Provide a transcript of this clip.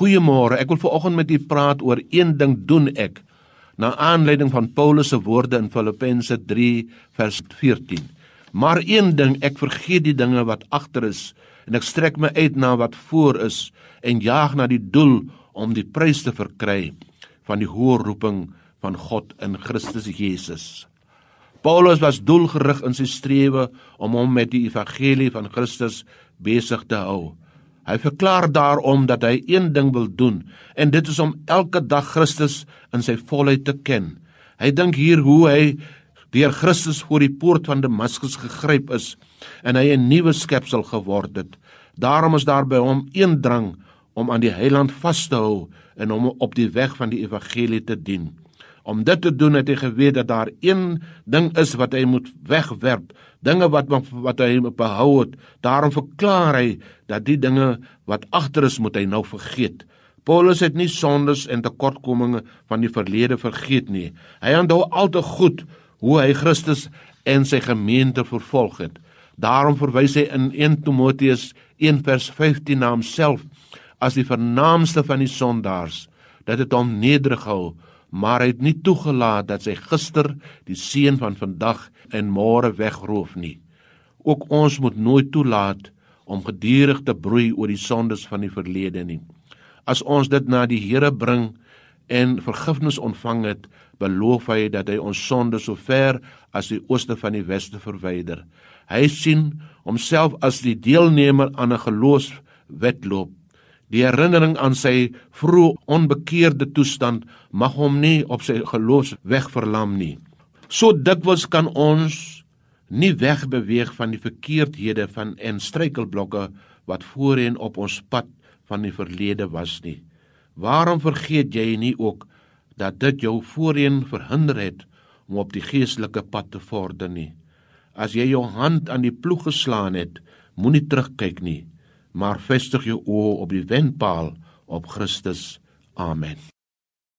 Goeiemôre. Ek wil vanoggend met u praat oor een ding doen ek na aanleiding van Paulus se woorde in Filippense 3 vers 14. Maar een ding, ek vergeet die dinge wat agter is en ek strek my uit na wat voor is en jaag na die doel om die prys te verkry van die hoë roeping van God in Christus Jesus. Paulus was doelgerig in sy strewe om hom met die evangelie van Christus besig te hou. Hy verklaar daarom dat hy een ding wil doen en dit is om elke dag Christus in sy volheid te ken. Hy dink hier hoe hy deur Christus voor die poort van Damaskus gegryp is en hy 'n nuwe skepsel geword het. Daarom is daar by hom een drang om aan die Heiland vas te hou en om op die weg van die evangelie te dien. Om dit te doen het hy geweet dat daar een ding is wat hy moet wegwerp, dinge wat wat hy behou het. Daarom verklaar hy dat die dinge wat agter is moet hy nou vergeet. Paulus het nie sondes en tekortkominge van die verlede vergeet nie. Hy onthou altyd goed hoe hy Christus en sy gemeente vervolg het. Daarom verwys hy in 1 Timoteus 1:15 na homself as die vernaamste van die sondaars dit hom nederig hou maar hy het nie toegelaat dat sy gister die seën van vandag en môre wegroof nie. Ook ons moet nooit toelaat om gedurig te broei oor die sondes van die verlede nie. As ons dit na die Here bring en vergifnis ontvang het, beloof hy dat hy ons sondes so ver as die ooste van die weste verwyder. Hy sien homself as die deelnemer aan 'n geloofswedloop Die herinnering aan sy vroeë onbekeerde toestand mag hom nie op sy geloofsweg verlam nie. So dikwels kan ons nie wegbeweeg van die verkeerdhede van en struikelblokke wat voorheen op ons pad van die verlede was nie. Waarom vergeet jy nie ook dat dit jou voorheen verhinder het om op die geestelike pad te vorder nie? As jy jou hand aan die ploeg geslaan het, moenie terugkyk nie maar vestig jou oë op die wenpaal op Christus. Amen.